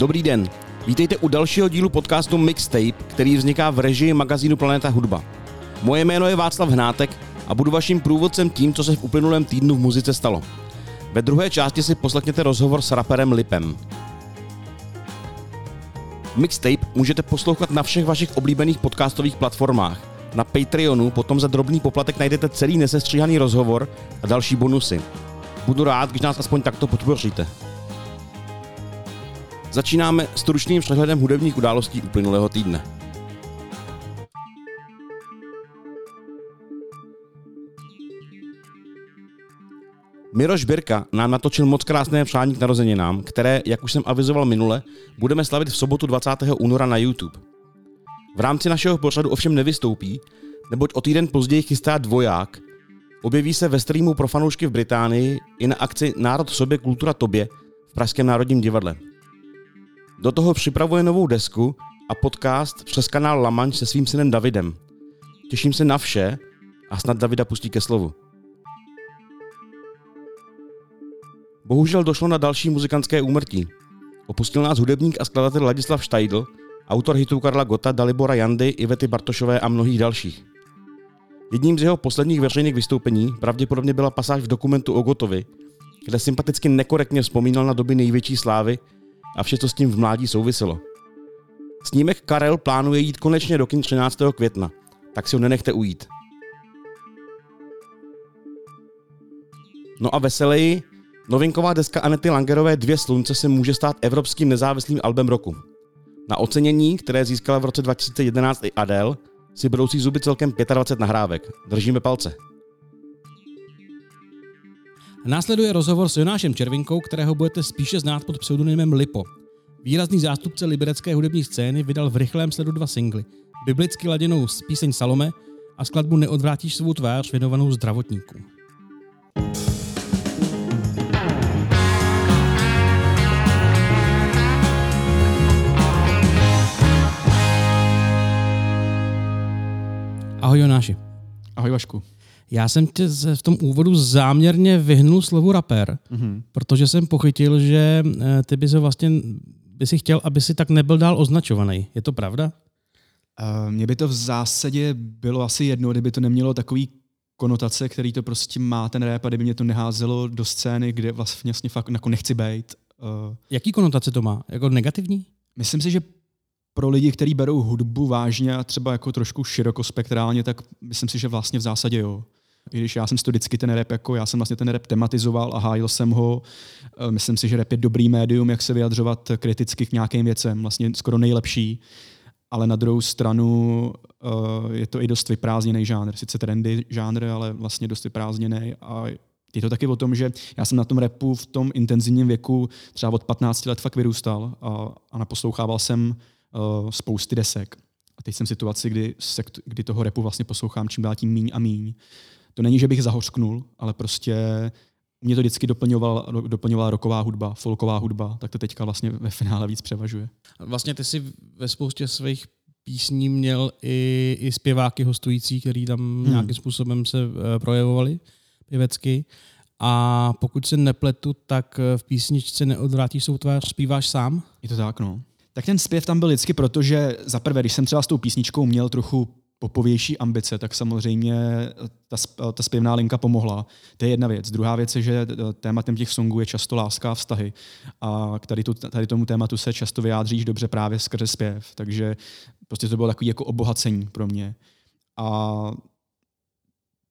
Dobrý den. Vítejte u dalšího dílu podcastu Mixtape, který vzniká v režii magazínu Planeta Hudba. Moje jméno je Václav Hnátek a budu vaším průvodcem tím, co se v uplynulém týdnu v muzice stalo. Ve druhé části si poslechněte rozhovor s raperem Lipem. Mixtape můžete poslouchat na všech vašich oblíbených podcastových platformách. Na Patreonu potom za drobný poplatek najdete celý nesestříhaný rozhovor a další bonusy. Budu rád, když nás aspoň takto podpoříte. Začínáme stručným přehledem hudebních událostí uplynulého týdne. Miroš Birka nám natočil moc krásné přání k narozeninám, které, jak už jsem avizoval minule, budeme slavit v sobotu 20. února na YouTube. V rámci našeho pořadu ovšem nevystoupí, neboť o týden později chystá dvoják. Objeví se ve streamu pro fanoušky v Británii i na akci Národ sobě, kultura tobě v Pražském národním divadle. Do toho připravuje novou desku a podcast přes kanál Lamanč se svým synem Davidem. Těším se na vše a snad Davida pustí ke slovu. Bohužel došlo na další muzikantské úmrtí. Opustil nás hudebník a skladatel Ladislav Štajdl, autor hitů Karla Gota, Dalibora Jandy, Ivety Bartošové a mnohých dalších. Jedním z jeho posledních veřejných vystoupení pravděpodobně byla pasáž v dokumentu o Gotovi, kde sympaticky nekorektně vzpomínal na doby největší slávy a vše, co s tím v mládí souviselo. Snímek Karel plánuje jít konečně do kin 13. května, tak si ho nenechte ujít. No a veseleji, novinková deska Anety Langerové Dvě slunce se může stát evropským nezávislým albem roku. Na ocenění, které získala v roce 2011 i Adele, si brousí zuby celkem 25 nahrávek. Držíme palce. Následuje rozhovor s Jonášem Červinkou, kterého budete spíše znát pod pseudonymem Lipo. Výrazný zástupce liberecké hudební scény vydal v rychlém sledu dva singly. Biblicky laděnou píseň Salome a skladbu Neodvrátíš svou tvář věnovanou zdravotníkům. Ahoj Jonáši. Ahoj Vašku. Já jsem tě v tom úvodu záměrně vyhnul slovu rapper, mm-hmm. protože jsem pochytil, že eh, ty bys ho vlastně by si chtěl, aby si tak nebyl dál označovaný. Je to pravda? Uh, mně by to v zásadě bylo asi jedno, kdyby to nemělo takový konotace, který to prostě má ten rap a kdyby mě to neházelo do scény, kde vlastně fakt jako nechci být. Uh, Jaký konotace to má? Jako negativní? Myslím si, že pro lidi, kteří berou hudbu vážně a třeba jako trošku širokospektrálně, tak myslím si, že vlastně v zásadě jo. I když já jsem to vždycky ten rap, jako já jsem vlastně ten rap tematizoval a hájil jsem ho. Eh, myslím si, že rap je dobrý médium, jak se vyjadřovat kriticky k nějakým věcem, vlastně skoro nejlepší. Ale na druhou stranu uh, je to i dost vyprázdněný žánr. Sice trendy žánr, ale vlastně dost vyprázdněný. A je to taky o tom, že já jsem na tom repu v tom intenzivním věku třeba od 15 let fakt vyrůstal a, a naposlouchával jsem uh, spousty desek. A teď jsem v situaci, kdy, se, kdy toho repu vlastně poslouchám čím dál tím míň a míň. To není, že bych zahořknul, ale prostě mě to vždycky doplňovala, doplňovala roková hudba, folková hudba, tak to teďka vlastně ve finále víc převažuje. Vlastně ty si ve spoustě svých písní měl i, i zpěváky hostující, který tam hmm. nějakým způsobem se uh, projevovali pěvecky. A pokud se nepletu, tak v písničce Neodvrátíš svou tvář zpíváš sám? Je to tak, no. Tak ten zpěv tam byl vždycky, protože za prvé, když jsem třeba s tou písničkou měl trochu popovější ambice, tak samozřejmě ta, ta zpěvná linka pomohla. To je jedna věc. Druhá věc je, že tématem těch songů je často láska a vztahy. A k tady, tu, tady tomu tématu se často vyjádříš dobře právě skrze zpěv. Takže prostě to bylo takový jako obohacení pro mě. A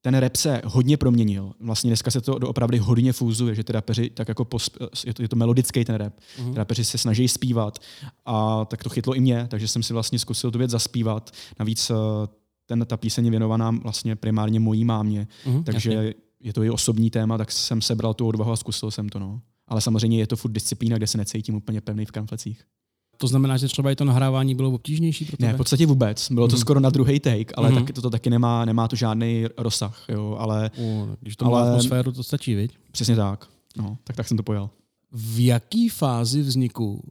ten rap se hodně proměnil. Vlastně dneska se to opravdu hodně fúzuje, že ty rapeři tak jako posp- je, to, je to melodický ten rap. Mm-hmm. rapeři se snaží zpívat a tak to chytlo i mě, takže jsem si vlastně zkusil tu věc zaspívat. Navíc eh, ten, ta píseň je věnovaná vlastně primárně mojí mámě, mm-hmm, takže jasně. je to i osobní téma, tak jsem sebral tu odvahu a zkusil jsem to. No. Ale samozřejmě je to furt disciplína, kde se necítím úplně pevný v kamflecích. To znamená, že třeba i to nahrávání bylo obtížnější pro tebe? Ne, v podstatě vůbec. Bylo to mm. skoro na druhý take, ale mm. taky, to, to taky nemá, nemá to žádný rozsah. Jo, ale, uh, když to ale, má atmosféru, to stačí, viď? Přesně tak. No, tak, tak jsem to pojal. V jaký fázi vzniku uh,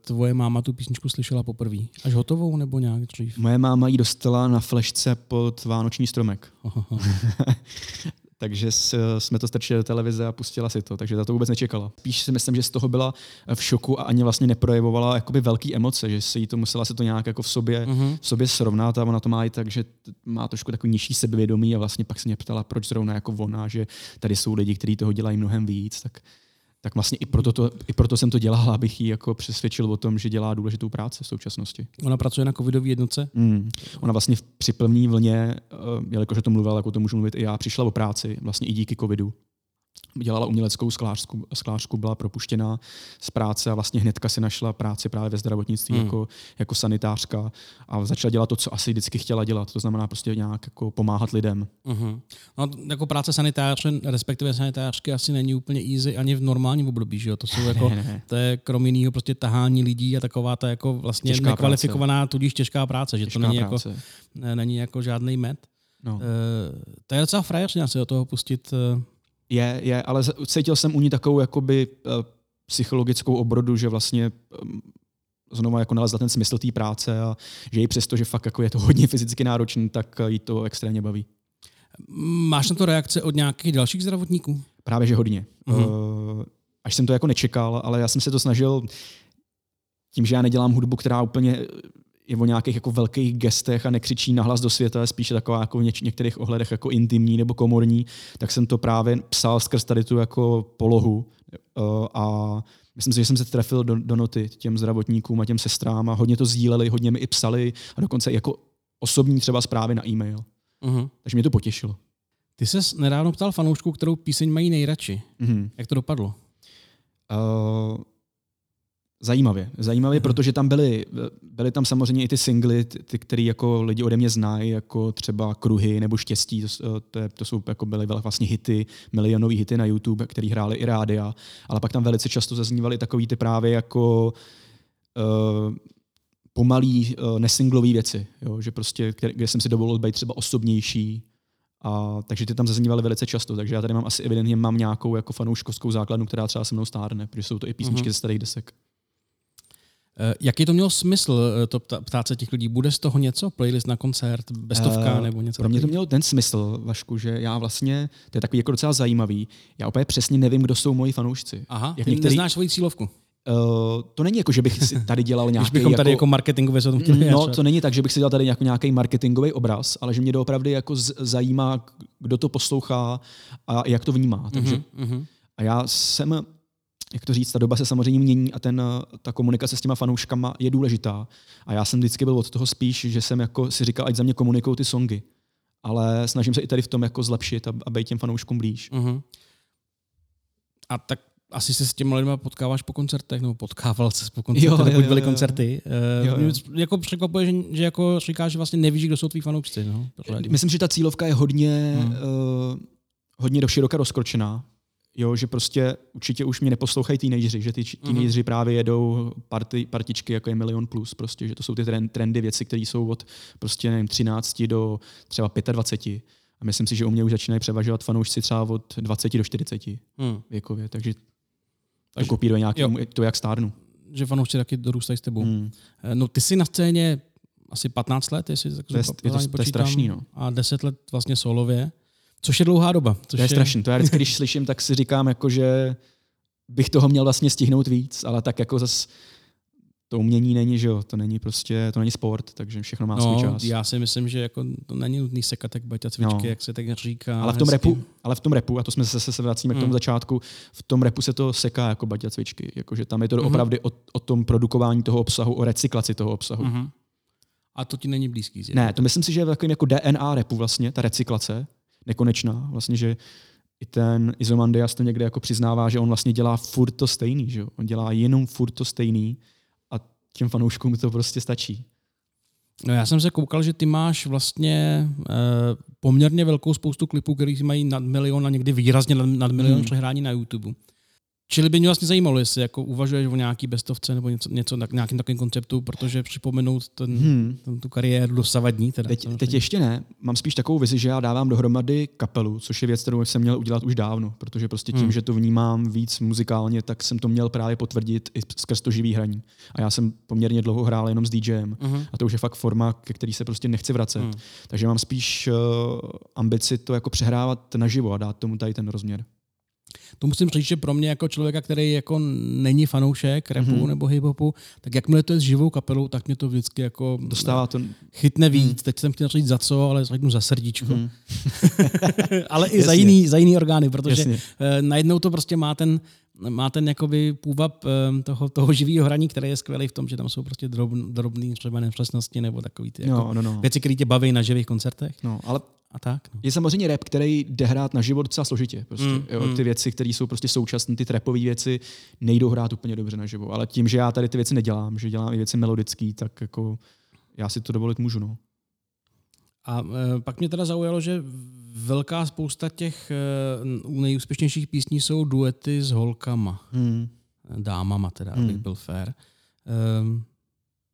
tvoje máma tu písničku slyšela poprvé? Až hotovou nebo nějak dřív? Moje máma ji dostala na flešce pod vánoční stromek. takže jsme to strčili do televize a pustila si to, takže za to vůbec nečekala. Spíš si myslím, že z toho byla v šoku a ani vlastně neprojevovala jakoby velký emoce, že si to musela se to nějak jako v sobě, mm-hmm. v sobě srovnat a ona to má i tak, že má trošku takový nižší sebevědomí a vlastně pak se mě ptala, proč zrovna jako ona, že tady jsou lidi, kteří toho dělají mnohem víc, tak tak vlastně i proto, to, i proto jsem to dělal, abych ji jako přesvědčil o tom, že dělá důležitou práci v současnosti. Ona pracuje na covidové jednotce? Mm. Ona vlastně v připlvní vlně, eh, jelikož to mluvila, jako to můžu mluvit i já, přišla o práci, vlastně i díky covidu dělala uměleckou sklářku, sklářku, byla propuštěná z práce a vlastně hnedka si našla práci právě ve zdravotnictví hmm. jako, jako sanitářka a začala dělat to, co asi vždycky chtěla dělat. To znamená prostě nějak jako pomáhat lidem. Uh-huh. No, jako práce sanitáře, respektive sanitářky asi není úplně easy ani v normálním období, že jo? To jsou jako, ne, ne. to je krom jiného prostě tahání lidí a taková ta jako vlastně těžká nekvalifikovaná, práce. tudíž těžká práce, že těžká to není jako- práce. jako, ne, není jako žádný med. No. Uh, to je docela frajerně se do toho pustit uh, je, je, ale cítil jsem u ní takovou jakoby uh, psychologickou obrodu, že vlastně um, znovu jako nalezla ten smysl té práce a že i přesto, že fakt jako je to hodně fyzicky náročné, tak jí to extrémně baví. Máš na to reakce od nějakých dalších zdravotníků? Právě, že hodně. Uh, až jsem to jako nečekal, ale já jsem se to snažil tím, že já nedělám hudbu, která úplně je o nějakých jako velkých gestech a nekřičí nahlas do světa, je spíše taková jako v něč- některých ohledech jako intimní nebo komorní, tak jsem to právě psal skrz tady tu jako polohu uh, a myslím si, že jsem se trefil do, do noty těm zdravotníkům a těm sestrám a hodně to sdíleli, hodně mi i psali a dokonce jako osobní třeba zprávy na e-mail. Uh-huh. Takže mě to potěšilo. Ty ses nedávno ptal fanoušku, kterou píseň mají nejradši. Uh-huh. Jak to dopadlo? Uh, Zajímavě. Zajímavě, mm-hmm. protože tam byly, byly tam samozřejmě i ty singly, ty, ty které jako lidi ode mě znají, jako třeba Kruhy nebo Štěstí, to, to, je, to jsou jako byly vlastně hity, milionové hity na YouTube, které hrály i rádia, ale pak tam velice často zaznívaly takový ty právě jako uh, pomalý uh, nesinglový věci, jo? že prostě, kde, kde jsem si dovolil být třeba osobnější, a, takže ty tam zaznívaly velice často, takže já tady mám asi evidentně mám nějakou jako fanouškovskou základnu, která třeba se mnou stárne, protože jsou to i písničky uh-huh. ze starých desek. Eh, jaký to mělo smysl, eh, to ptát se těch lidí? Bude z toho něco? Playlist na koncert, bestovka uh, nebo něco Pro mě to mělo ten smysl, Vašku, že já vlastně, to je takový jako docela zajímavý, já úplně přesně nevím, kdo jsou moji fanoušci. Aha, Jak ty některý... neznáš svoji cílovku? Uh, to není jako, že bych si tady dělal nějaký... Když bychom tady jako, jako marketingově se chtěli No, to není tak, že bych si dělal tady nějaký, nějaký marketingový obraz, ale že mě doopravdy jako zajímá, kdo to poslouchá a jak to vnímá. Takže, uh-huh. A já jsem jak to říct, ta doba se samozřejmě mění a ten, ta komunikace s těma fanouškama je důležitá. A já jsem vždycky byl od toho spíš, že jsem jako si říkal, ať za mě komunikují ty songy. Ale snažím se i tady v tom jako zlepšit a, a být těm fanouškům blíž. Uh-huh. A tak asi se s těmi lidmi potkáváš po koncertech, nebo potkával se po koncertech, jo, jo, jo, byly jo, koncerty. Eh, jo, jo. Jako překvapuje, že, že jako říkáš, že vlastně nevíš, kdo jsou tví fanoušci. No, Myslím, že ta cílovka je hodně, hmm. uh, hodně do široka rozkročená jo, že prostě určitě už mě neposlouchají teenageři, že ty teenageři mm-hmm. právě jedou party, partičky jako je Milion Plus, prostě, že to jsou ty trendy, věci, které jsou od prostě nevím, 13 do třeba 25. A myslím si, že u mě už začínají převažovat fanoušci třeba od 20 do 40 mm. věkově, takže, takže to kopíruje nějaký, to, jak stárnu. Že fanoušci taky dorůstají s tebou. Mm. No ty jsi na scéně asi 15 let, jestli tak to je, je to, to je strašný, no. A 10 let vlastně solově. Což je dlouhá doba. Což to je, je... strašný. To já vždycky, když slyším, tak si říkám, jako, že bych toho měl vlastně stihnout víc, ale tak jako zas to umění není, že jo, to není prostě, to není sport, takže všechno má no, svůj čas. Já si myslím, že jako to není nutný sekat jak baťa cvičky, no. jak se tak říká. Ale v tom hezky. repu, ale v tom repu, a to jsme zase se vracíme mm. k tomu hmm. začátku, v tom repu se to seká jako baťa cvičky, jakože tam je to mm-hmm. opravdu o, o, tom produkování toho obsahu, o recyklaci toho obsahu. Mm-hmm. A to ti není blízký. Zjevně. Ne, to myslím si, že je takovým jako DNA repu vlastně, ta recyklace, nekonečná. Vlastně, že i ten Izomandias to někde jako přiznává, že on vlastně dělá furt to stejný, že On dělá jenom furt to stejný a těm fanouškům to prostě stačí. No já jsem se koukal, že ty máš vlastně e, poměrně velkou spoustu klipů, který mají nad milion a někdy výrazně nad, nad milion hmm. přehrání na YouTube. Čili by mě vlastně zajímalo, jestli jako uvažuješ o nějaký bestovce nebo něco, něco tak, nějakým takovým konceptu, protože připomenout ten, hmm. ten, tu kariéru dosavadní. Teda, teď, teď ještě ne. Mám spíš takovou vizi, že já dávám dohromady kapelu, což je věc, kterou jsem měl udělat už dávno, protože prostě tím, hmm. že to vnímám víc muzikálně, tak jsem to měl právě potvrdit i skrz to živý hraní. A já jsem poměrně dlouho hrál jenom s DJem hmm. a to už je fakt forma, ke který se prostě nechci vracet. Hmm. Takže mám spíš uh, ambici to jako přehrávat naživo a dát tomu tady ten rozměr. To musím říct, že pro mě jako člověka, který jako není fanoušek repu mm-hmm. nebo hiphopu, tak jakmile to je s živou kapelou, tak mě to vždycky jako Dostává to... chytne víc. Mm. Teď jsem chtěl říct za co, ale řeknu za srdíčko. Mm. ale i za jiný, za jiný orgány, protože Jasně. Uh, najednou to prostě má ten, má ten jakoby půvab um, toho, toho živého hraní, který je skvělý v tom, že tam jsou prostě drobný, drobný třeba nepřesnosti nebo takový ty no, jako no, no. věci, které tě baví na živých koncertech. No, ale a tak. No. Je samozřejmě rap, který jde hrát na život docela složitě. Prostě, mm, jo, mm. Ty věci, které jsou prostě současné, ty trapové věci, nejdou hrát úplně dobře na živo. Ale tím, že já tady ty věci nedělám, že dělám i věci melodické, tak jako já si to dovolit můžu. No. A e, pak mě teda zaujalo, že velká spousta těch e, nejúspěšnějších písní jsou duety s holkama. Mm. Dámama teda, mm. abych byl fair. E,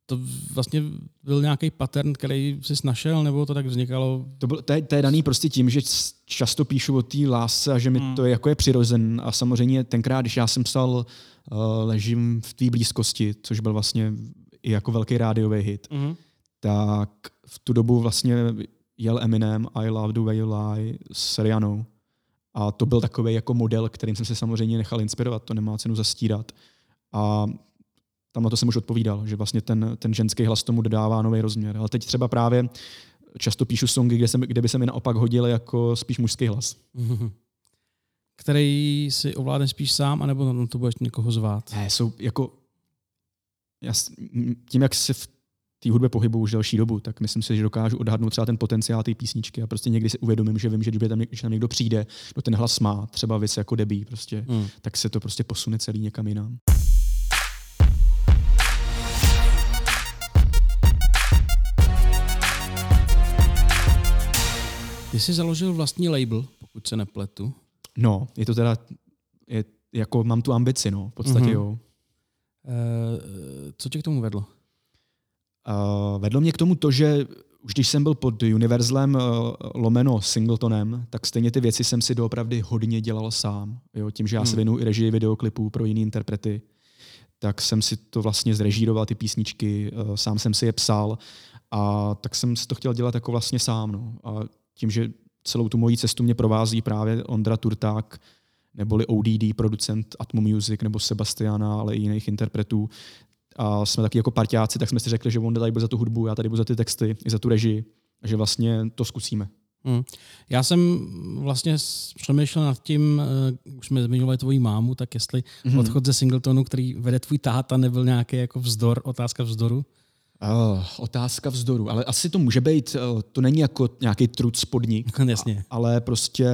to vlastně byl nějaký pattern, který jsi našel, nebo to tak vznikalo? To, byl, to, je, to je daný prostě tím, že často píšu o té lásce a že mi hmm. to je, jako je přirozen. A samozřejmě tenkrát, když já jsem psal uh, Ležím v té blízkosti, což byl vlastně i jako velký rádiový hit, hmm. tak v tu dobu vlastně jel Eminem I Love the Way You Lie s Rianou. A to byl takový jako model, kterým jsem se samozřejmě nechal inspirovat, to nemá cenu zastírat. A tam na to jsem už odpovídal, že vlastně ten, ten ženský hlas tomu dodává nový rozměr. Ale teď třeba právě často píšu songy, kde, se, kde by se mi naopak hodil jako spíš mužský hlas. Který si ovládne spíš sám, anebo na to budeš někoho zvát? Ne, jsou jako... Já, tím, jak se v té hudbě pohybu už delší dobu, tak myslím si, že dokážu odhadnout třeba ten potenciál té písničky a prostě někdy si uvědomím, že vím, že když tam, když tam někdo přijde, kdo ten hlas má, třeba vys jako debí, prostě, hmm. tak se to prostě posune celý někam jinam. Ty jsi založil vlastní label, pokud se nepletu. No, je to teda, je, jako mám tu ambici, no, v podstatě mm-hmm. jo. E, co tě k tomu vedlo? Uh, vedlo mě k tomu to, že už když jsem byl pod Universlem uh, lomeno Singletonem, tak stejně ty věci jsem si doopravdy hodně dělal sám. Jo? Tím, že já hmm. se věnuju i režii videoklipů pro jiné interprety, tak jsem si to vlastně zrežíroval, ty písničky, uh, sám jsem si je psal a tak jsem si to chtěl dělat jako vlastně sám. No. A tím, že celou tu moji cestu mě provází právě Ondra Turták, neboli ODD, producent Atmo Music, nebo Sebastiana, ale i jiných interpretů. A jsme taky jako parťáci, tak jsme si řekli, že on tady bude za tu hudbu, já tady budu za ty texty, i za tu režii, a že vlastně to zkusíme. Hmm. Já jsem vlastně přemýšlel nad tím, uh, už jsme zmiňovali tvoji mámu, tak jestli hmm. odchod ze Singletonu, který vede tvůj táta, nebyl nějaký jako vzdor, otázka vzdoru? Uh, otázka vzdoru, ale asi to může být, uh, to není jako nějaký trud spodník, Jasně. ale prostě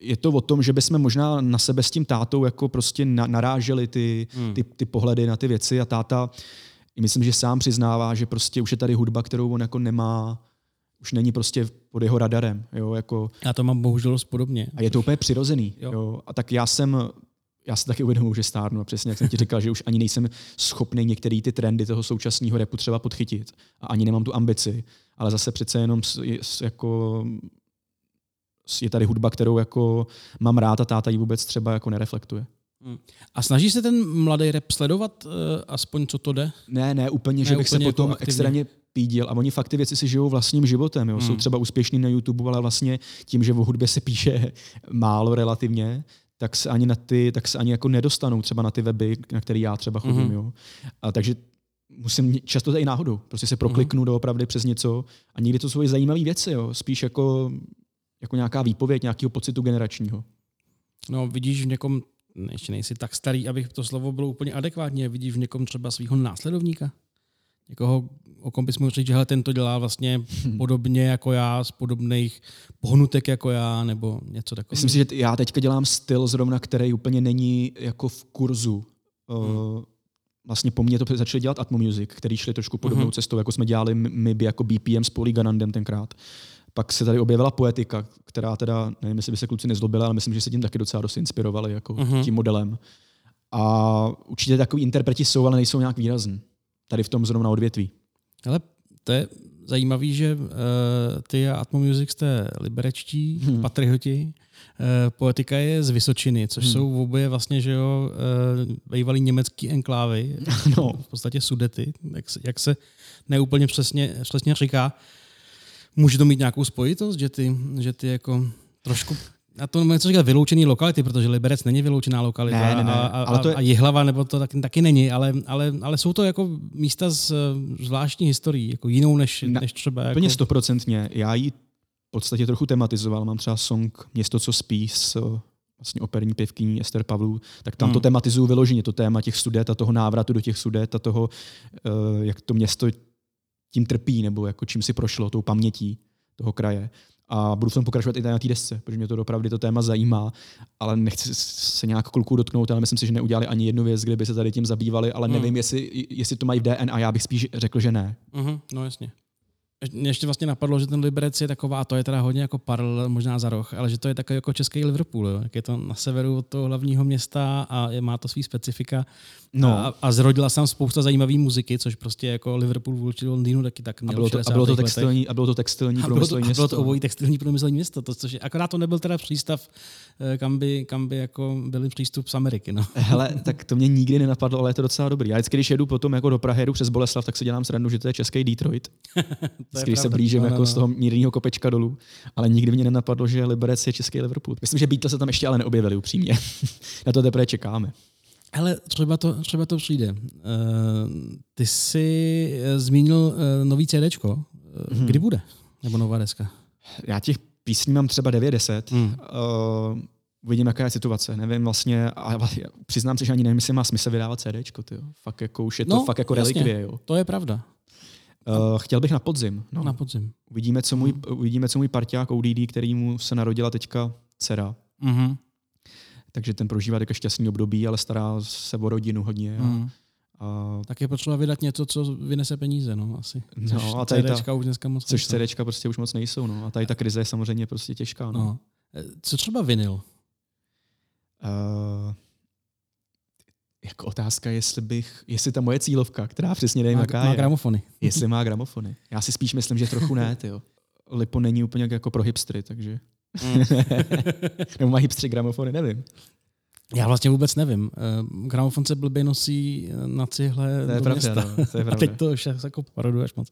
je to o tom, že bychom možná na sebe s tím tátou jako prostě na, naráželi ty, hmm. ty, ty pohledy na ty věci a táta myslím, že sám přiznává, že prostě už je tady hudba, kterou on jako nemá, už není prostě pod jeho radarem. Jo, jako, já to mám bohužel dost podobně. A je to úplně přirozený. Jo. Jo. A tak já jsem já se taky uvědomuji, že stárnu a přesně jak jsem ti říkal, že už ani nejsem schopný některé ty trendy toho současného repu třeba podchytit a ani nemám tu ambici, ale zase přece jenom jako je tady hudba, kterou jako mám rád a táta ji vůbec třeba jako nereflektuje. Hmm. A snaží se ten mladý rap sledovat, uh, aspoň co to jde? Ne, ne, úplně, ne, že bych úplně se potom jako extrémně pídil. A oni fakt ty věci si žijou vlastním životem. Jo. Hmm. Jsou třeba úspěšní na YouTube, ale vlastně tím, že o hudbě se píše málo relativně, tak se ani na ty, tak se ani jako nedostanou třeba na ty weby, na které já třeba chodím. Mm-hmm. Jo. A takže musím často to i náhodou. Prostě se prokliknu mm-hmm. doopravdy přes něco a někdy to jsou zajímavé věci, jo. spíš jako, jako nějaká výpověď nějakého pocitu generačního. No vidíš v někom, ještě nejsi tak starý, abych to slovo bylo úplně adekvátně, vidíš v někom třeba svého následovníka? Někoho, o kom bys mohl říct, že hele, ten to dělá vlastně podobně jako já, z podobných pohnutek jako já, nebo něco takového. Myslím si, že já teďka dělám styl zrovna, který úplně není jako v kurzu. Hmm. vlastně po mně to začali dělat Atmo Music, který šli trošku podobnou hmm. cestou, jako jsme dělali my jako BPM s Polyganandem tenkrát. Pak se tady objevila poetika, která teda, nevím, jestli by se kluci nezlobili, ale myslím, že se tím taky docela dost inspirovali, jako uh-huh. tím modelem. A určitě takový interpreti jsou, ale nejsou nějak výrazní. Tady v tom zrovna odvětví. Ale to je zajímavý, že uh, ty a Atmo Music jste liberečtí, hmm. patrioti, uh, poetika je z Vysočiny, což hmm. jsou oboje vlastně, že jo, uh, bývalý německý enklávy, no. v podstatě sudety, jak se, jak se neúplně přesně, přesně říká. Může to mít nějakou spojitost, že ty, že ty jako trošku a to nechci říkat vyloučený lokality, protože Liberec není vyloučená lokalita ne, ne, ne. A, a, ale to je... a Jihlava nebo to taky, taky není, ale, ale, ale jsou to jako místa s zvláštní historií, jako jinou než, na, než třeba. Úplně jako... stoprocentně. Já ji v podstatě trochu tematizoval. Mám třeba song Město, co spí s vlastně operní pěvkyní Ester Pavlů, tak tam hmm. to tematizuju vyloženě, to téma těch sudet a toho návratu do těch sudet a toho, uh, jak to město tím trpí, nebo jako čím si prošlo, tou pamětí toho kraje a budu v tom pokračovat i na té desce, protože mě to opravdu to téma zajímá, ale nechci se nějak kluků dotknout, ale myslím si, že neudělali ani jednu věc, kde by se tady tím zabývali, ale nevím, mm. jestli, jestli to mají v DNA, já bych spíš řekl, že ne. Mm-hmm, no jasně. Mě ještě vlastně napadlo, že ten Liberec je taková, to je teda hodně jako paralel možná za roh, ale že to je takový jako český Liverpool, jo? jak je to na severu od toho hlavního města a je, má to svý specifika. No. A, a zrodila jsem spousta zajímavé muziky, což prostě jako Liverpool vůči Londýnu taky tak a bylo to, a bylo to textilní, a bylo to textilní a bylo to, město. A bylo to obojí textilní průmyslový město, to, což je, akorát to nebyl teda přístav, eh, kam by, kam by jako byli přístup z Ameriky. No. Hele, tak to mě nikdy nenapadlo, ale je to docela dobrý. Já vždycky, když jedu potom jako do Prahy, jedu přes Boleslav, tak si dělám srandu, že to je český Detroit. když se blížím no, jako no, z toho mírného kopečka dolů, ale nikdy mě nenapadlo, že Liberec je český Liverpool. Myslím, že Beatles se tam ještě ale neobjevili upřímně. Na to teprve čekáme. Ale třeba to, třeba to přijde. Uh, ty jsi eh, zmínil uh, nový CD. Mm-hmm. Kdy bude? Nebo nová deska? Já těch písní mám třeba 90. Mm. Uh, uvidím, jaká je situace. Nevím vlastně, a přiznám se, že ani nevím, jestli má smysl vydávat CD. Fakt jako, už je to no, fakt jako relikvie. Jo. To je pravda. Uh, chtěl bych na podzim. No. Na podzim. Uvidíme, co můj, uvidíme, co můj parťák ODD, který mu se narodila teďka dcera. Mm-hmm takže ten prožívá také šťastný období, ale stará se o rodinu hodně. Mm. a... Tak je potřeba vydat něco, co vynese peníze, no asi. Což no, a tady ta, už dneska moc Což CDčka prostě už moc nejsou, no. A tady ta krize je samozřejmě prostě těžká, no. no. E, co třeba vinyl? Uh, jako otázka, jestli bych, jestli ta moje cílovka, která přesně nevím, má, jaká má je. gramofony. Jestli má gramofony. Já si spíš myslím, že trochu ne, jo. Lipo není úplně jako pro hipstry, takže... Mm. Nebo má hipstry gramofony, nevím. Já vlastně vůbec nevím. Uh, gramofon se blbě nosí na cihle to je do pravda, města. No, to je A teď to už jako paroduješ moc.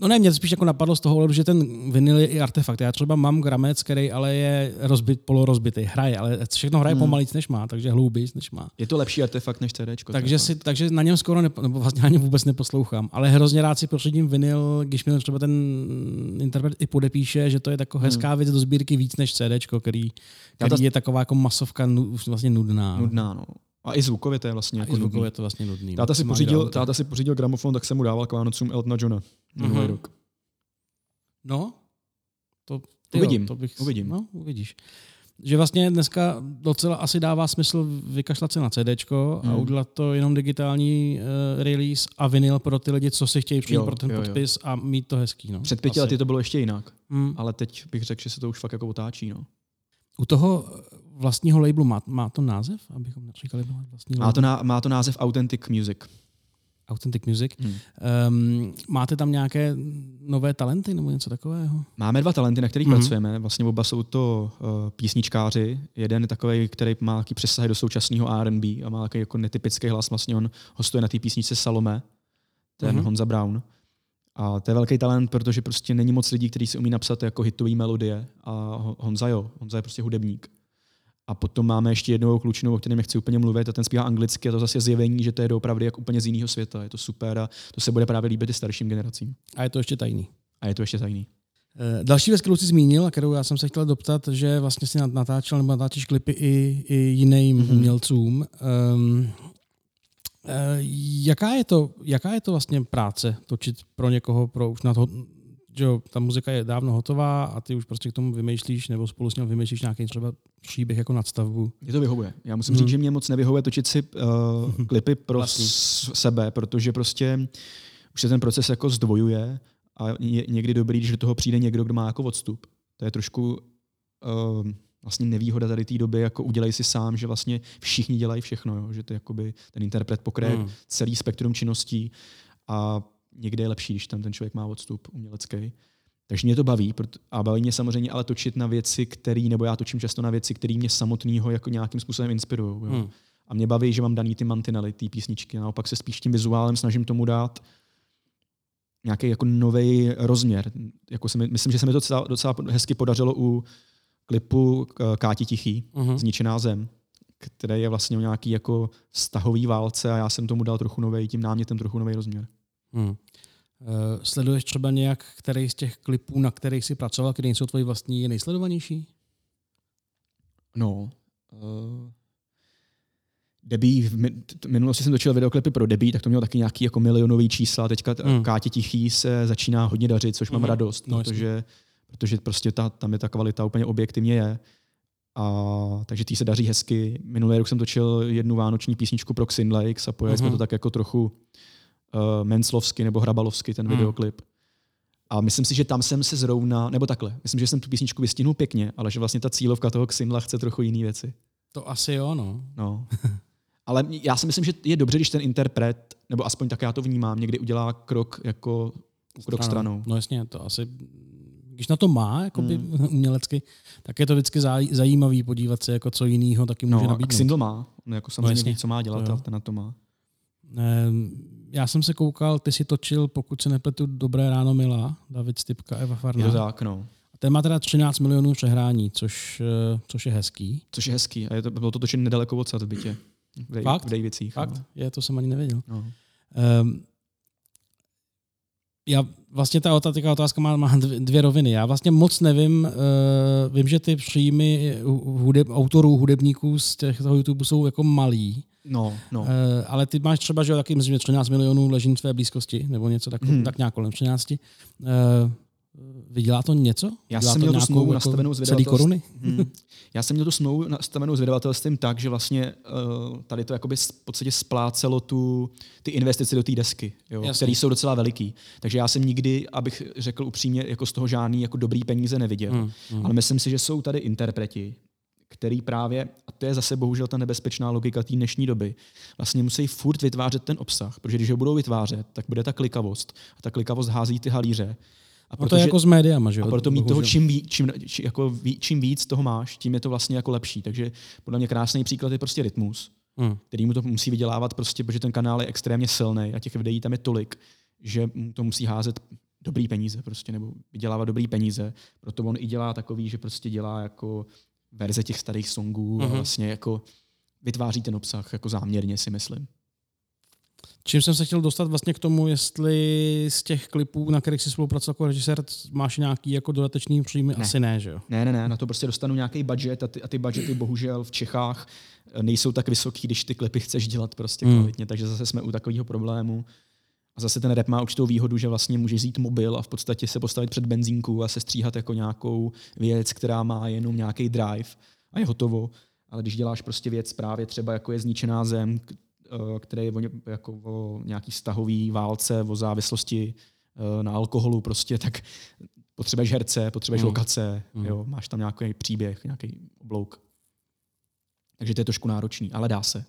No ne, mě to spíš jako napadlo z toho, že ten vinyl je i artefakt. Já třeba mám gramec, který ale je rozbit, polorozbitý, hraje, ale všechno hraje hmm. pomalíc, než má, takže hloubějc, než má. Je to lepší artefakt než CD. Takže, si, takže na něm skoro, nepo, nebo vlastně na něm vůbec neposlouchám. Ale hrozně rád si pořídím vinyl, když mi třeba ten interpret i podepíše, že to je taková hezká hmm. věc do sbírky víc než CD, který, který ta... je taková jako masovka vlastně nudná. Nudná, no. A i zvukově to je vlastně jako zvukově to vlastně nudný. Táta si, pořídil, táta si pořídil gramofon, tak jsem mu dával k Vánocům Eltona Johna mm-hmm. rok. No, to, ty uvidím, jo, to bych, uvidím. No, uvidíš. Že vlastně dneska docela asi dává smysl vykašlat se na CD hmm. a udělat to jenom digitální uh, release a vinyl pro ty lidi, co si chtějí přijít pro ten jo, podpis jo. a mít to hezký. No. Před pěti asi. lety to bylo ještě jinak, hmm. ale teď bych řekl, že se to už fakt jako otáčí. No. U toho vlastního labelu má, má to název? Abychom říkali vlastní má, to ná, má to název Authentic Music. Authentic Music. Hmm. Um, máte tam nějaké nové talenty nebo něco takového? Máme dva talenty, na kterých hmm. pracujeme. Vlastně oba jsou to uh, písničkáři. Jeden je takový, který má nějaký přesahy do současného R&B a má takový jako netypický hlas. Vlastně on hostuje na té písničce Salome, ten hmm. Honza Brown. A to je velký talent, protože prostě není moc lidí, kteří si umí napsat jako hitové melodie. A Honza jo, Honza je prostě hudebník. A potom máme ještě jednou klučinu, o kterém nechci úplně mluvit, a ten zpívá anglicky, a to zase zjevení, že to je opravdu jak úplně z jiného světa. Je to super a to se bude právě líbit i starším generacím. A je to ještě tajný. A je to ještě tajný. Eh, další věc, kterou jsi zmínil a kterou já jsem se chtěl doptat, že vlastně si natáčel nebo natáčíš klipy i, i jiným mm-hmm. umělcům. Um, jaká, je to, jaká je to vlastně práce točit pro někoho, pro už na to, že jo, ta muzika je dávno hotová a ty už prostě k tomu vymýšlíš nebo spolu s ním vymýšlíš nějaký třeba příběh jako nadstavbu. Je to vyhovuje. Já musím hmm. říct, že mě moc nevyhovuje točit si uh, klipy pro s- sebe, protože prostě už se ten proces jako zdvojuje a je někdy dobrý, když do toho přijde někdo, kdo má jako odstup. To je trošku uh, vlastně nevýhoda tady té doby, jako udělej si sám, že vlastně všichni dělají všechno, jo? že to jakoby ten interpret pokryje hmm. celý spektrum činností a někde je lepší, když tam ten člověk má odstup umělecký. Takže mě to baví a baví mě samozřejmě ale točit na věci, které, nebo já točím často na věci, které mě samotného jako nějakým způsobem inspirují. Hmm. A mě baví, že mám daný ty mantinely, ty písničky. Naopak se spíš tím vizuálem snažím tomu dát nějaký jako nový rozměr. Jako se mi, myslím, že se mi to docela, docela hezky podařilo u klipu Káti Tichý, uh-huh. Zničená zem, který je vlastně o nějaký jako stahový válce a já jsem tomu dal trochu nový, tím námětem trochu nový rozměr. Hmm. Uh, sleduješ třeba nějak, který z těch klipů, na kterých jsi pracoval, které jsou tvoji vlastní, je nejsledovanější? No, uh, Debí, v minulosti jsem točil videoklipy pro Debí, tak to mělo taky nějaký jako milionový čísla. Teďka mm. Kátě Tichý se začíná hodně dařit, což mm. mám hmm. radost, no, protože, protože prostě ta, tam je ta kvalita úplně objektivně je. A, takže tý se daří hezky. Minulý rok jsem točil jednu vánoční písničku pro Xin Lakes a pojeli mm-hmm. jsme to tak jako trochu uh, menslovsky nebo hrabalovsky, ten mm. videoklip. A myslím si, že tam jsem se zrovna, nebo takhle, myslím, že jsem tu písničku vystihnul pěkně, ale že vlastně ta cílovka toho Xinla chce trochu jiné věci. To asi jo, no. no. Ale já si myslím, že je dobře, když ten interpret, nebo aspoň tak já to vnímám, někdy udělá krok jako krok stranou. stranou. No jasně, to asi když na to má jakoby, hmm. umělecky, tak je to vždycky zaj, zajímavý podívat se, jako co jiného taky může no, nabídnout. A Xindl má, no, jako samozřejmě no, ví, co má dělat, ten na to má. Já jsem se koukal, ty si točil, pokud se nepletu, Dobré ráno milá, David Stipka, Eva Farná. Je to tak, no. A ten má teda 13 milionů přehrání, což, eh, což je hezký. Což je hezký. A je to, bylo to točené nedaleko od v bytě. V, Fakt? v Davicích. Fakt? No. Je, to jsem ani nevěděl. No. Um, já vlastně ta otázka, otázka má, má dvě roviny. Já vlastně moc nevím, uh, vím, že ty příjmy hudeb, autorů, hudebníků z těchto YouTube jsou jako malý. No, no. Uh, ale ty máš třeba, že taky myslím, že 13 milionů leží v tvé blízkosti, nebo něco tak, hmm. tak nějak kolem 13. Uh, Vydělá to něco? Já jsem měl tu smlouvu jako nastavenou s vydavatelstvím. Hmm. Já jsem měl tu smlouvu nastavenou s vydavatelstvím tak, že vlastně uh, tady to jakoby v podstatě splácelo tu, ty investice do té desky, které jsou docela veliký. Takže já jsem nikdy, abych řekl upřímně, jako z toho žádný jako dobrý peníze neviděl. Hmm. Hmm. Ale myslím si, že jsou tady interpreti, který právě, a to je zase bohužel ta nebezpečná logika té dnešní doby, vlastně musí furt vytvářet ten obsah, protože když ho budou vytvářet, tak bude ta klikavost. A ta klikavost hází ty halíře. A proto, no to je jako s médiama, že jo? A proto mít toho čím, víc, čím, či, jako ví, čím víc toho máš, tím je to vlastně jako lepší. Takže podle mě krásný příklad je prostě rytmus, hmm. který mu to musí vydělávat prostě, protože ten kanál je extrémně silný a těch videí tam je tolik, že mu to musí házet dobrý peníze prostě, nebo vydělávat dobrý peníze. Proto on i dělá takový, že prostě dělá jako verze těch starých songů hmm a vlastně jako vytváří ten obsah jako záměrně, si myslím. Čím jsem se chtěl dostat vlastně k tomu, jestli z těch klipů, na kterých jsi spolupracoval jako režisér, máš nějaký jako dodatečný příjmy? Ne. Asi ne, že jo? Ne, ne, ne, na to prostě dostanu nějaký budget a ty, a ty budgety bohužel v Čechách eh, nejsou tak vysoký, když ty klipy chceš dělat prostě hmm. kvalitně, takže zase jsme u takového problému. A zase ten rap má určitou výhodu, že vlastně můžeš jít mobil a v podstatě se postavit před benzínku a se stříhat jako nějakou věc, která má jenom nějaký drive a je hotovo. Ale když děláš prostě věc právě třeba jako je zničená zem, který je o, jako o nějaký stahový válce, o závislosti eh, na alkoholu prostě, tak potřebuješ herce, potřebuješ mm. lokace, mm. Jo, máš tam nějaký příběh, nějaký oblouk. Takže to je trošku náročný, ale dá se.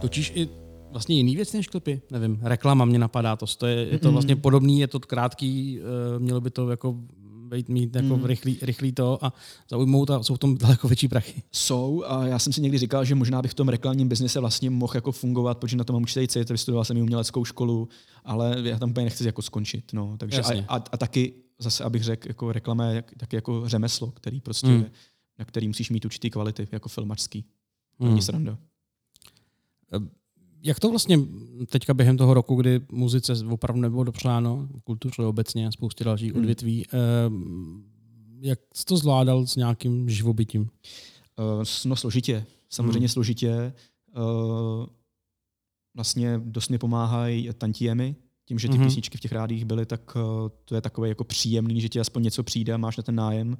Točíš i vlastně jiný věc než klipy. Nevím, reklama mě napadá to. to je, je to vlastně podobný, je to krátký, uh, mělo by to jako být mít jako mm. rychlý, rychlý to a zaujmout a jsou v tom daleko větší prachy. Jsou a já jsem si někdy říkal, že možná bych v tom reklamním biznise vlastně mohl jako fungovat, protože na tom mám určitě cít, vystudoval jsem i uměleckou školu, ale já tam úplně nechci jako skončit. No. Takže a, a, a, taky zase, abych řekl, jako reklama je taky jako řemeslo, který prostě, mm. na který musíš mít určitý kvality, jako filmačský. Mm. Není sranda jak to vlastně teďka během toho roku, kdy muzice opravdu nebylo dopřáno, kultuře obecně a spoustě dalších hmm. odvětví, eh, jak jsi to zvládal s nějakým živobytím? Uh, no složitě, samozřejmě hmm. složitě. Uh, vlastně dost mi pomáhají tantiemy, tím, že ty hmm. písničky v těch rádích byly, tak uh, to je takové jako příjemný, že ti aspoň něco přijde a máš na ten nájem.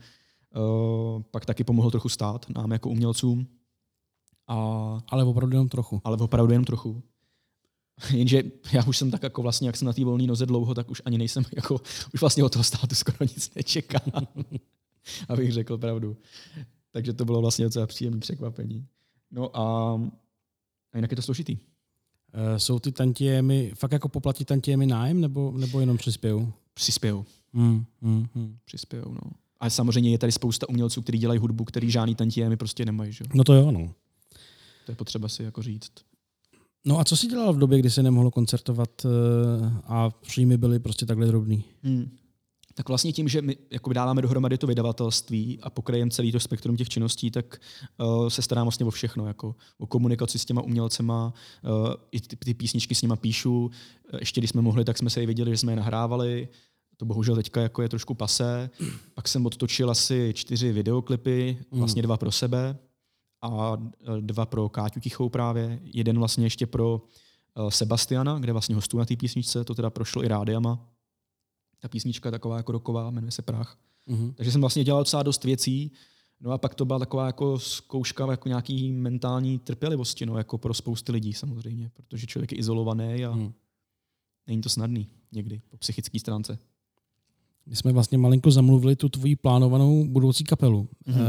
Pak taky pomohl trochu stát nám jako umělcům. A, ale opravdu jenom trochu. Ale opravdu jenom trochu. Jenže já už jsem tak jako vlastně, jak jsem na té volné noze dlouho, tak už ani nejsem, jako, už vlastně od toho státu skoro nic nečekám, abych řekl pravdu. Takže to bylo vlastně docela příjemné překvapení. No a, a jinak je to složitý. Uh, jsou ty tantiemy, fakt jako poplatí tantiemy nájem, nebo, nebo jenom přispějou? Přispějou. Hmm, hmm, hmm. Přispějou, no. A samozřejmě je tady spousta umělců, kteří dělají hudbu, který žádný tantiemy prostě nemají. Že? No to jo, no. To je potřeba si jako říct. No a co jsi dělal v době, kdy se nemohlo koncertovat uh, a příjmy byly prostě takhle drobný? Hmm. Tak vlastně tím, že my jako dáváme dohromady to vydavatelství a pokrajem celý to spektrum těch činností, tak uh, se starám vlastně o všechno, jako o komunikaci s těma umělcema, uh, i ty, ty písničky s nima píšu. Ještě když jsme mohli, tak jsme se i viděli, že jsme je nahrávali. To bohužel teďka jako je trošku pasé. Pak jsem odtočil asi čtyři videoklipy, vlastně dva pro sebe a dva pro Káťu Tichou právě. Jeden vlastně ještě pro Sebastiana, kde vlastně hostuju na té písničce, to teda prošlo i rádiama. Ta písnička je taková jako roková, jmenuje se Prach. Mm-hmm. Takže jsem vlastně dělal docela dost věcí. No a pak to byla taková jako zkouška jako nějaký mentální trpělivosti, no, jako pro spousty lidí samozřejmě, protože člověk je izolovaný a mm. není to snadný někdy po psychické stránce. My jsme vlastně malinko zamluvili tu tvoji plánovanou budoucí kapelu. Mm-hmm.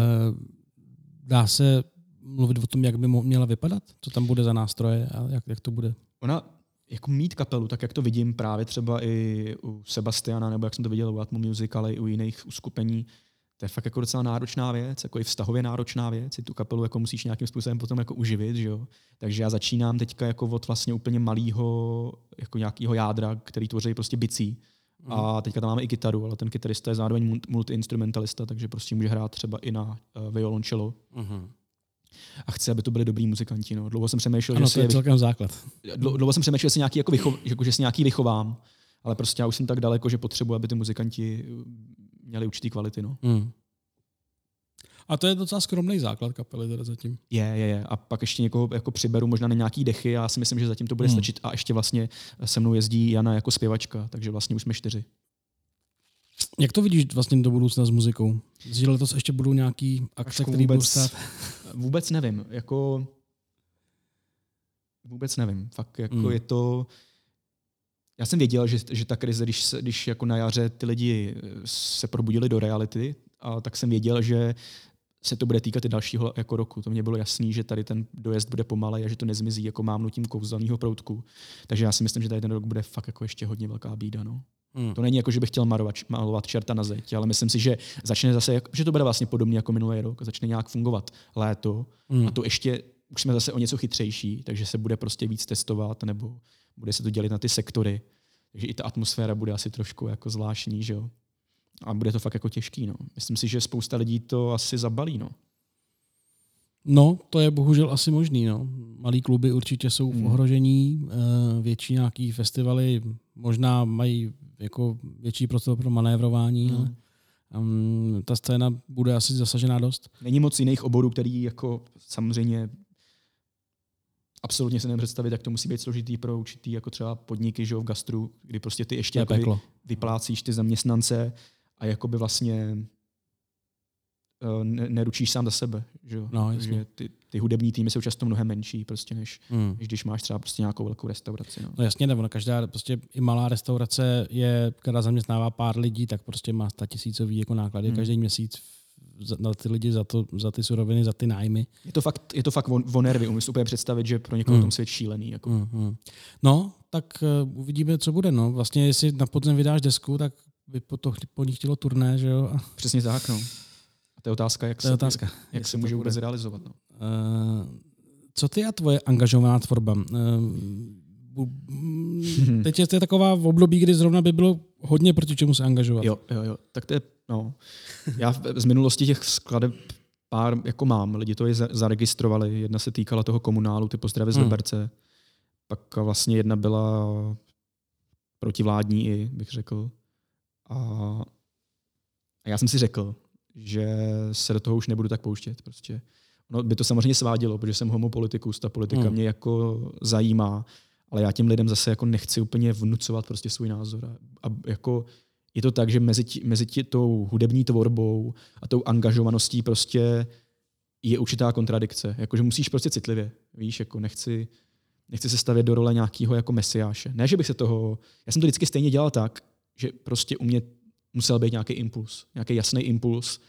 Dá se mluvit o tom, jak by měla vypadat? Co tam bude za nástroje a jak, jak to bude? Ona jako mít kapelu, tak jak to vidím právě třeba i u Sebastiana, nebo jak jsem to viděl u Atmo Music, ale i u jiných uskupení, to je fakt jako docela náročná věc, jako i vztahově náročná věc, i tu kapelu jako musíš nějakým způsobem potom jako uživit, že jo? Takže já začínám teďka jako od vlastně úplně malého jako nějakého jádra, který tvoří prostě bicí. A teďka tam máme i kytaru, ale ten kytarista je zároveň multi-instrumentalista, takže prostě může hrát třeba i na uh, violoncello. Uh-huh a chci, aby to byli dobrý muzikanti. No. Dlouho jsem přemýšlel, ano, že to je celkem základ. Dlouho, jsem přemýšlel, že si nějaký, jako vychov, jako, že si nějaký vychovám, ale prostě já už jsem tak daleko, že potřebuji, aby ty muzikanti měli určitý kvality. No. Hmm. A to je docela skromný základ kapely teda zatím. Je, je, je. A pak ještě někoho jako přiberu možná na nějaký dechy. Já si myslím, že zatím to bude hmm. stačit. A ještě vlastně se mnou jezdí Jana jako zpěvačka, takže vlastně už jsme čtyři. Jak to vidíš vlastně do budoucna s muzikou? Že letos ještě budou nějaký akce, které budou stát? Vůbec nevím. Jako, vůbec nevím. Fakt jako mm. je to... Já jsem věděl, že, že ta krize, když, když jako na jaře ty lidi se probudili do reality, a tak jsem věděl, že se to bude týkat i dalšího jako roku. To mě bylo jasný, že tady ten dojezd bude pomalej a že to nezmizí jako mávnutím kouzelného proutku. Takže já si myslím, že tady ten rok bude fakt jako ještě hodně velká bída. No. Hmm. To není jako, že bych chtěl malovat, malovat čerta na zeď, ale myslím si, že začne zase, že to bude vlastně podobně jako minulý rok, začne nějak fungovat léto hmm. a to ještě už jsme zase o něco chytřejší, takže se bude prostě víc testovat nebo bude se to dělit na ty sektory. Takže i ta atmosféra bude asi trošku jako zvláštní, že jo. A bude to fakt jako těžký, no. Myslím si, že spousta lidí to asi zabalí, no. No, to je bohužel asi možný. No. Malý kluby určitě jsou v hmm. ohrožení, eh, větší nějaký festivaly možná mají jako větší prostor pro manévrování, hmm. ale um, ta scéna bude asi zasažená dost. Není moc jiných oborů, který jako samozřejmě absolutně se nepředstavit, jak to musí být složitý pro určitý jako třeba podniky že v gastru, kdy prostě ty ještě jako vy, vyplácíš ty zaměstnance a jakoby vlastně uh, neručíš sám za sebe. Že, no, že ty, ty hudební týmy jsou často mnohem menší, prostě než, hmm. než když máš třeba prostě nějakou velkou restauraci. No, no jasně, nebo každá prostě i malá restaurace je, která zaměstnává pár lidí, tak prostě má sta tisícový jako náklady hmm. každý měsíc na ty lidi, za, to, za ty suroviny, za ty nájmy. Je to fakt, je to fakt o, o nervy. Umím si úplně představit, že pro někoho hmm. tom svět šílený. Jako. Hmm, hmm. No, tak uh, uvidíme, co bude. No. Vlastně, jestli na podzem vydáš desku, tak by po, to, po ní chtělo turné, že jo? Přesně tak, no. A to je otázka, jak, to je se, otázka. jak, jak se může vůbec realizovat. No. Uh, co ty a tvoje angažovaná tvorba? Uh, teď je to taková v období, kdy zrovna by bylo hodně proti čemu se angažovat. Jo, jo, jo. Tak to je, no. Já z minulosti těch skladeb pár jako mám. Lidi to i zaregistrovali. Jedna se týkala toho komunálu, ty pozdravy z hmm. Liberce. Pak vlastně jedna byla protivládní i, bych řekl. A, já jsem si řekl, že se do toho už nebudu tak pouštět. Prostě. No, by to samozřejmě svádělo, protože jsem homopolitikus, ta politika hmm. mě jako zajímá, ale já těm lidem zase jako nechci úplně vnucovat prostě svůj názor. A, a jako je to tak, že mezi, tí, mezi tí, tou hudební tvorbou a tou angažovaností prostě je určitá kontradikce. Jakože musíš prostě citlivě, víš, jako nechci, nechci se stavět do role nějakého jako mesiáše. Ne, že bych se toho... Já jsem to vždycky stejně dělal tak, že prostě u mě musel být nějaký impuls, nějaký jasný impuls,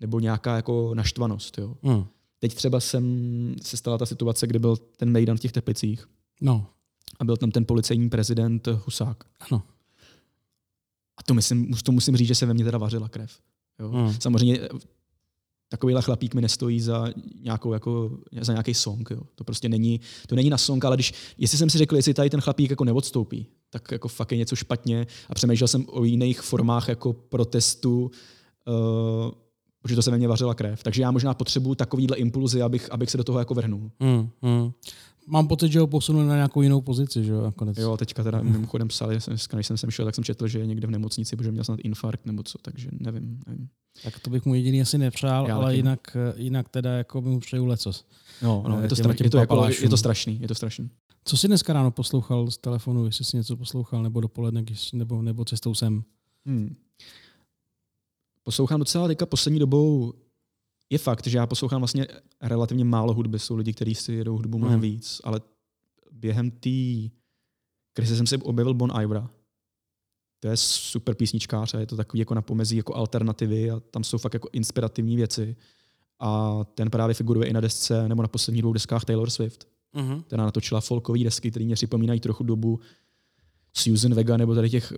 nebo nějaká jako naštvanost. Jo. Hmm. Teď třeba jsem se stala ta situace, kdy byl ten Mejdan v těch Teplicích No, a byl tam ten policejní prezident Husák. ano. A to, myslím, to musím říct, že se ve mně teda vařila krev. Jo. Hmm. Samozřejmě takovýhle chlapík mi nestojí za, nějakou, jako, za nějaký song. Jo. To prostě není, to není na song, ale když, jestli jsem si řekl, jestli tady ten chlapík jako neodstoupí, tak jako fakt je něco špatně a přemýšlel jsem o jiných formách jako protestu, uh, protože to se ve mně vařila krev. Takže já možná potřebuju takovýhle impulzy, abych, abych se do toho jako vrhnul. Hmm, hmm. Mám pocit, že ho posunuli na nějakou jinou pozici, že jo, nakonec. Jo, teďka teda mimochodem psali, jsem- když jsem sem šel, tak jsem četl, že je někde v nemocnici, protože měl snad infarkt nebo co, takže nevím. nevím. Tak to bych mu jediný asi nepřál, Já ale jinak, eh, jinak teda jako by mu přeju lecos. No, no, Eh, je to, těm- stra- těm je, to jako, je to strašný, je to strašný. Co jsi dneska ráno poslouchal z telefonu, jestli jsi něco poslouchal, nebo dopoledne, když, nebo, nebo cestou sem? Hmm. Poslouchám docela teďka poslední dobou, je fakt, že já poslouchám vlastně relativně málo hudby, jsou lidi, kteří si jedou hudbu mnohem Hmm. víc, ale během té krize jsem si objevil Bon Ivra. To je super písničkář a je to takový jako na pomezí jako alternativy a tam jsou fakt jako inspirativní věci. A ten právě figuruje i na desce nebo na posledních dvou deskách Taylor Swift. Mm-hmm. která natočila folkové desky, které mě připomínají trochu dobu Susan Vega nebo tady těch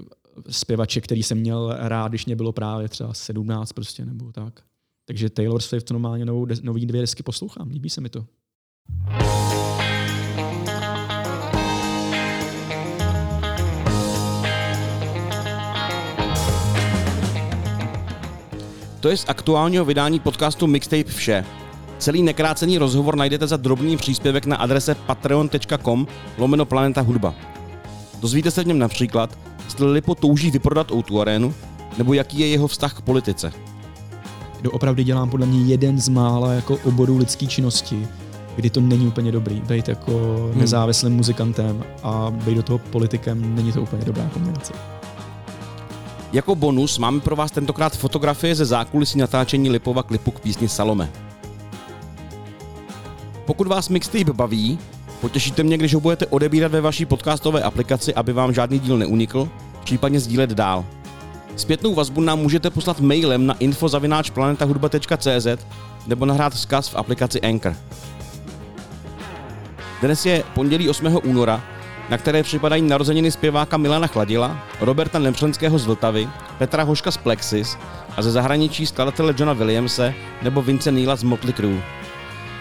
zpěvaček, který jsem měl rád, když mě bylo právě třeba 17 prostě nebo tak. Takže Taylor Swift normálně novou, nový dvě desky poslouchám, líbí se mi to. To je z aktuálního vydání podcastu Mixtape vše. Celý nekrácený rozhovor najdete za drobný příspěvek na adrese patreon.com lomeno Planeta Hudba. Dozvíte se v něm například, jestli Lipo touží vyprodat o arénu, nebo jaký je jeho vztah k politice. Doopravdy dělám podle mě jeden z mála jako oborů lidské činnosti, kdy to není úplně dobrý. Být jako Hmm. nezávislým muzikantem a být do toho politikem není to úplně dobrá kombinace. Jako bonus máme pro vás tentokrát fotografie ze zákulisí natáčení Lipova klipu k písni Salome. Pokud vás mixtape baví, potěšíte mě, když ho budete odebírat ve vaší podcastové aplikaci, aby vám žádný díl neunikl, případně sdílet dál. Zpětnou vazbu nám můžete poslat mailem na info.planetahudba.cz nebo nahrát vzkaz v aplikaci Anchor. Dnes je pondělí 8. února, na které připadají narozeniny zpěváka Milana Chladila, Roberta Nemřenského z Vltavy, Petra Hoška z Plexis a ze zahraničí skladatele Johna Williamse nebo Vince Neila z Motley Crue.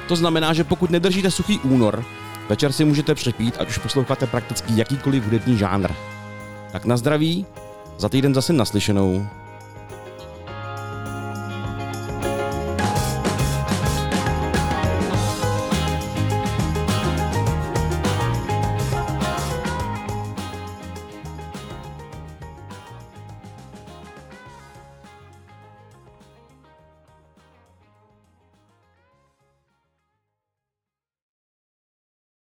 To znamená, že pokud nedržíte suchý únor, večer si můžete přepít, ať už posloucháte prakticky jakýkoliv hudební žánr. Tak na zdraví, za týden zase naslyšenou.